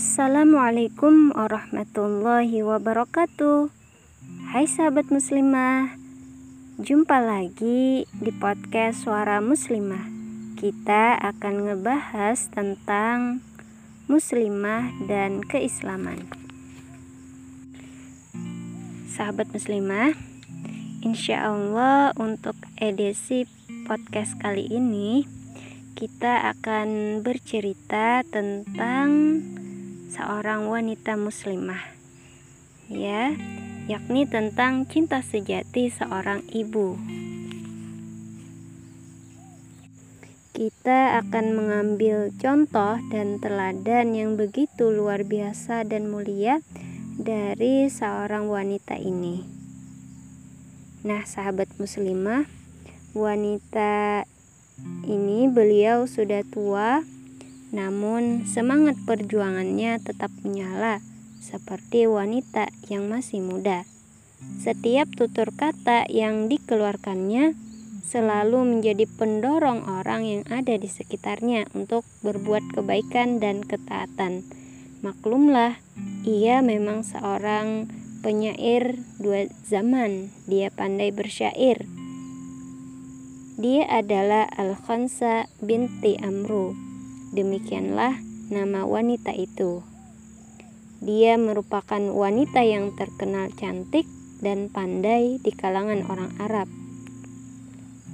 Assalamualaikum warahmatullahi wabarakatuh. Hai sahabat muslimah Jumpa lagi di podcast Suara Muslimah. Kita akan ngebahas tentang muslimah dan keislaman. Sahabat muslimah Insya Allah untuk edisi podcast kali ini kita akan bercerita tentang seorang wanita muslimah. Ya yakni tentang cinta sejati seorang ibu. Kita akan mengambil contoh dan teladan yang begitu luar biasa dan mulia dari seorang wanita ini. Nah sahabat muslimah wanita ini beliau sudah tua, namun semangat perjuangannya tetap menyala seperti wanita yang masih muda. Setiap tutur kata yang dikeluarkannya selalu menjadi pendorong orang yang ada di sekitarnya untuk berbuat kebaikan dan ketaatan. Maklumlah, ia memang seorang penyair dua zaman. Dia pandai bersyair dia adalah Al-Khansa binti Amru. Demikianlah nama wanita itu. Dia merupakan wanita yang terkenal cantik dan pandai di kalangan orang Arab.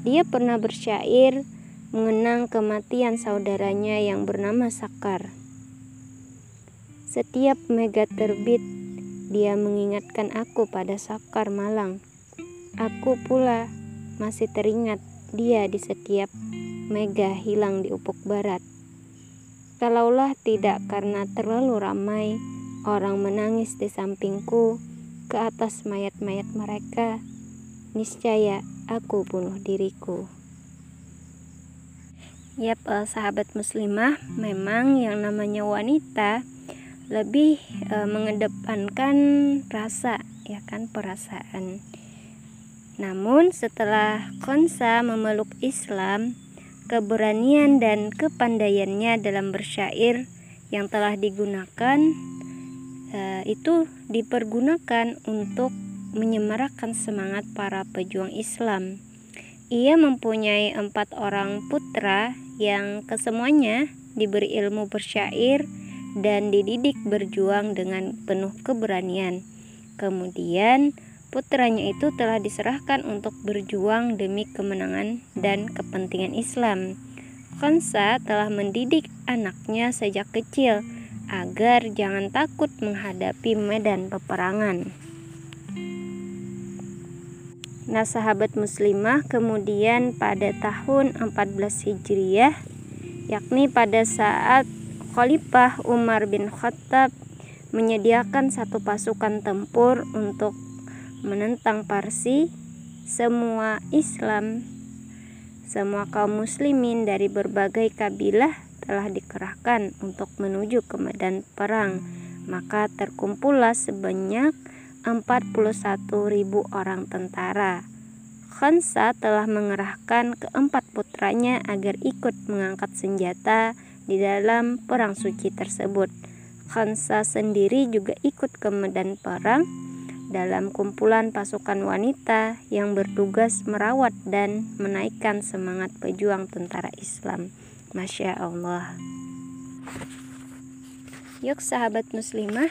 Dia pernah bersyair mengenang kematian saudaranya yang bernama Sakar. Setiap mega terbit, dia mengingatkan aku pada Sakar Malang. Aku pula masih teringat dia di setiap mega hilang di ufuk barat. Kalaulah tidak karena terlalu ramai orang menangis di sampingku ke atas mayat-mayat mereka, niscaya aku bunuh diriku. Yap, eh, sahabat muslimah, memang yang namanya wanita lebih eh, mengedepankan rasa, ya kan, perasaan. Namun setelah Konsa memeluk Islam, keberanian dan kepandaiannya dalam bersyair yang telah digunakan uh, itu dipergunakan untuk menyemarakkan semangat para pejuang Islam. Ia mempunyai empat orang putra yang kesemuanya diberi ilmu bersyair dan dididik berjuang dengan penuh keberanian. Kemudian putranya itu telah diserahkan untuk berjuang demi kemenangan dan kepentingan Islam. Khansa telah mendidik anaknya sejak kecil agar jangan takut menghadapi medan peperangan. Nah, sahabat muslimah, kemudian pada tahun 14 Hijriah, yakni pada saat Khalifah Umar bin Khattab menyediakan satu pasukan tempur untuk menentang Parsi, semua Islam, semua kaum muslimin dari berbagai kabilah telah dikerahkan untuk menuju ke medan perang. Maka terkumpullah sebanyak 41.000 orang tentara. Khansa telah mengerahkan keempat putranya agar ikut mengangkat senjata di dalam perang suci tersebut. Khansa sendiri juga ikut ke medan perang dalam kumpulan pasukan wanita yang bertugas merawat dan menaikkan semangat pejuang tentara Islam. Masya Allah. Yuk sahabat muslimah,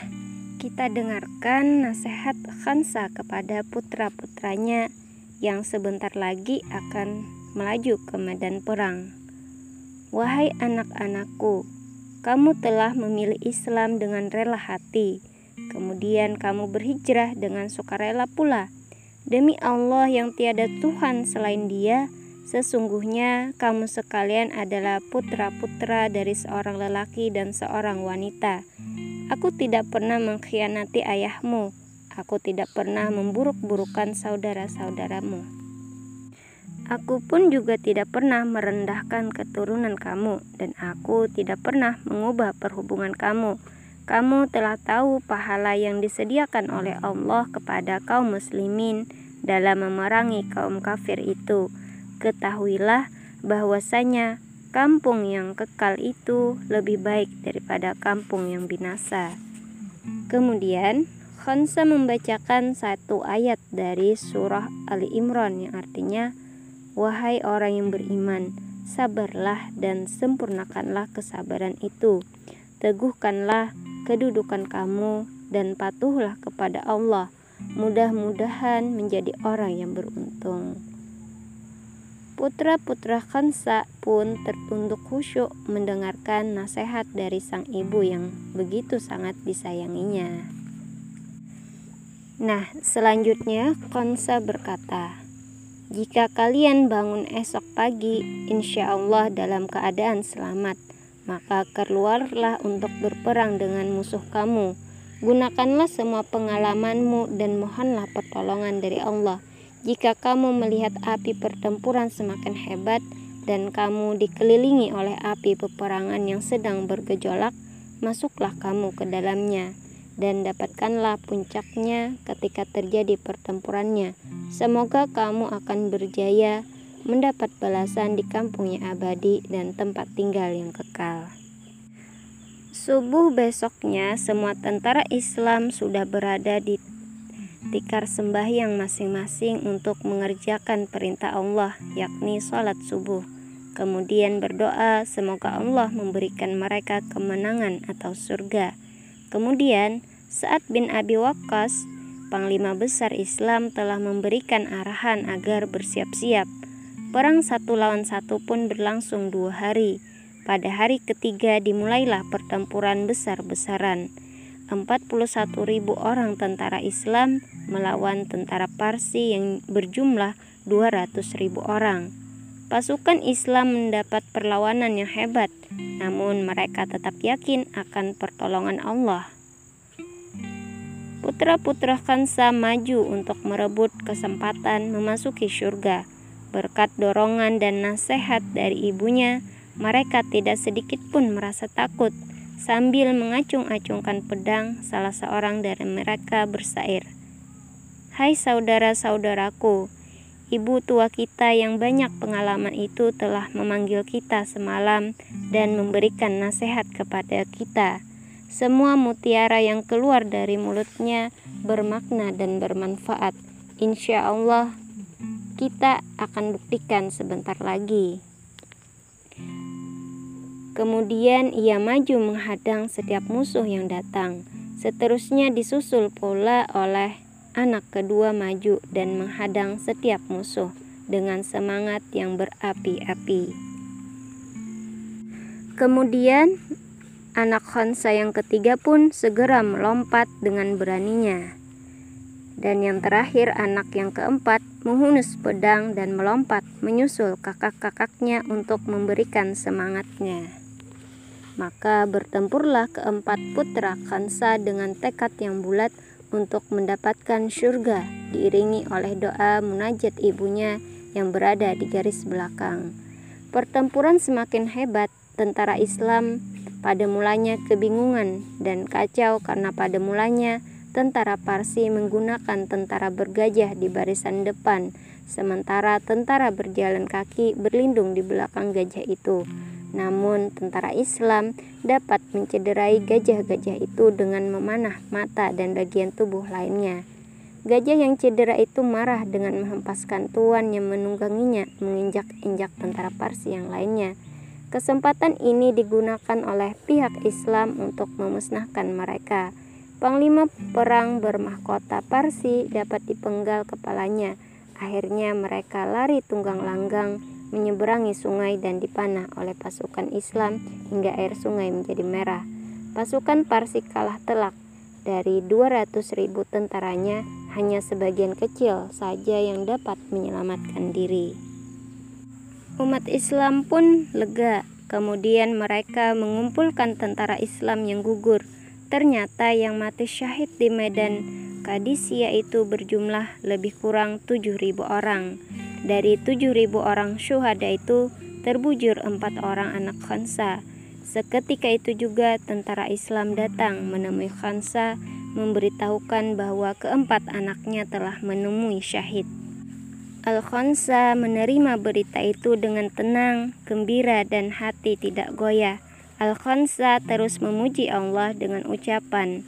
kita dengarkan nasihat Khansa kepada putra-putranya yang sebentar lagi akan melaju ke medan perang. Wahai anak-anakku, kamu telah memilih Islam dengan rela hati Kemudian kamu berhijrah dengan sukarela pula. Demi Allah yang tiada Tuhan selain Dia, sesungguhnya kamu sekalian adalah putra-putra dari seorang lelaki dan seorang wanita. Aku tidak pernah mengkhianati ayahmu. Aku tidak pernah memburuk-burukan saudara-saudaramu. Aku pun juga tidak pernah merendahkan keturunan kamu, dan aku tidak pernah mengubah perhubungan kamu kamu telah tahu pahala yang disediakan oleh Allah kepada kaum muslimin dalam memerangi kaum kafir itu. Ketahuilah bahwasanya kampung yang kekal itu lebih baik daripada kampung yang binasa. Kemudian Khansa membacakan satu ayat dari surah Ali Imran yang artinya Wahai orang yang beriman, sabarlah dan sempurnakanlah kesabaran itu. Teguhkanlah kedudukan kamu dan patuhlah kepada Allah. Mudah-mudahan menjadi orang yang beruntung. Putra-putra Khansa pun tertunduk khusyuk mendengarkan nasihat dari sang ibu yang begitu sangat disayanginya. Nah, selanjutnya Khansa berkata, "Jika kalian bangun esok pagi, insya Allah dalam keadaan selamat, maka keluarlah untuk berperang dengan musuh kamu. Gunakanlah semua pengalamanmu dan mohonlah pertolongan dari Allah." Jika kamu melihat api pertempuran semakin hebat dan kamu dikelilingi oleh api peperangan yang sedang bergejolak, masuklah kamu ke dalamnya dan dapatkanlah puncaknya ketika terjadi pertempurannya. Semoga kamu akan berjaya mendapat balasan di kampungnya abadi dan tempat tinggal yang kekal. Subuh besoknya, semua tentara Islam sudah berada di tikar sembahyang masing-masing untuk mengerjakan perintah Allah, yakni sholat subuh. Kemudian berdoa semoga Allah memberikan mereka kemenangan atau surga. Kemudian, saat bin Abi Waqqas, Panglima Besar Islam telah memberikan arahan agar bersiap-siap. Perang satu lawan satu pun berlangsung dua hari. Pada hari ketiga dimulailah pertempuran besar-besaran. 41.000 orang tentara Islam melawan tentara Parsi yang berjumlah 200.000 orang. Pasukan Islam mendapat perlawanan yang hebat, namun mereka tetap yakin akan pertolongan Allah. Putra-putra Kansa maju untuk merebut kesempatan memasuki surga. Berkat dorongan dan nasihat dari ibunya, mereka tidak sedikit pun merasa takut Sambil mengacung-acungkan pedang, salah seorang dari mereka bersair, "Hai saudara-saudaraku, ibu tua kita yang banyak pengalaman itu telah memanggil kita semalam dan memberikan nasihat kepada kita. Semua mutiara yang keluar dari mulutnya bermakna dan bermanfaat. Insya Allah, kita akan buktikan sebentar lagi." Kemudian ia maju menghadang setiap musuh yang datang. Seterusnya disusul pula oleh anak kedua maju dan menghadang setiap musuh dengan semangat yang berapi-api. Kemudian anak Khansa yang ketiga pun segera melompat dengan beraninya. Dan yang terakhir anak yang keempat menghunus pedang dan melompat menyusul kakak-kakaknya untuk memberikan semangatnya. Maka bertempurlah keempat putra Kansa dengan tekad yang bulat untuk mendapatkan surga, diiringi oleh doa munajat ibunya yang berada di garis belakang. Pertempuran semakin hebat, tentara Islam pada mulanya kebingungan dan kacau karena pada mulanya tentara Parsi menggunakan tentara bergajah di barisan depan, sementara tentara berjalan kaki berlindung di belakang gajah itu. Namun, tentara Islam dapat mencederai gajah-gajah itu dengan memanah mata dan bagian tubuh lainnya. Gajah yang cedera itu marah dengan menghempaskan tuan yang menungganginya menginjak-injak tentara Parsi yang lainnya. Kesempatan ini digunakan oleh pihak Islam untuk memusnahkan mereka. Panglima perang bermahkota Parsi dapat dipenggal kepalanya. Akhirnya mereka lari tunggang langgang menyeberangi sungai dan dipanah oleh pasukan Islam hingga air sungai menjadi merah. Pasukan Parsi kalah telak. Dari 200 ribu tentaranya, hanya sebagian kecil saja yang dapat menyelamatkan diri. Umat Islam pun lega. Kemudian mereka mengumpulkan tentara Islam yang gugur. Ternyata yang mati syahid di medan Kadisia itu berjumlah lebih kurang 7.000 orang. Dari 7.000 orang syuhada itu terbujur empat orang anak Khansa. Seketika itu juga tentara Islam datang menemui Khansa memberitahukan bahwa keempat anaknya telah menemui syahid. Al-Khansa menerima berita itu dengan tenang, gembira, dan hati tidak goyah. Al-Khansa terus memuji Allah dengan ucapan,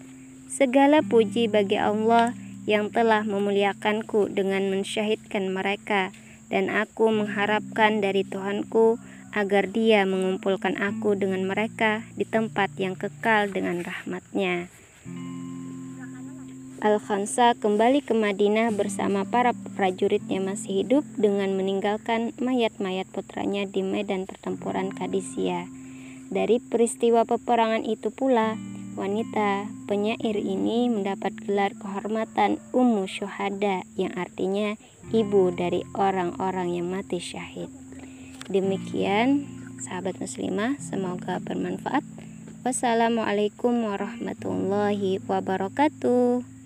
Segala puji bagi Allah yang telah memuliakanku dengan mensyahidkan mereka, dan aku mengharapkan dari Tuhanku agar dia mengumpulkan aku dengan mereka di tempat yang kekal dengan rahmatnya. Al-Khansa kembali ke Madinah bersama para prajuritnya masih hidup dengan meninggalkan mayat-mayat putranya di medan pertempuran Kadisia. Dari peristiwa peperangan itu pula, wanita penyair ini mendapat gelar kehormatan Ummu Syuhada yang artinya ibu dari orang-orang yang mati syahid. Demikian sahabat muslimah, semoga bermanfaat. Wassalamualaikum warahmatullahi wabarakatuh.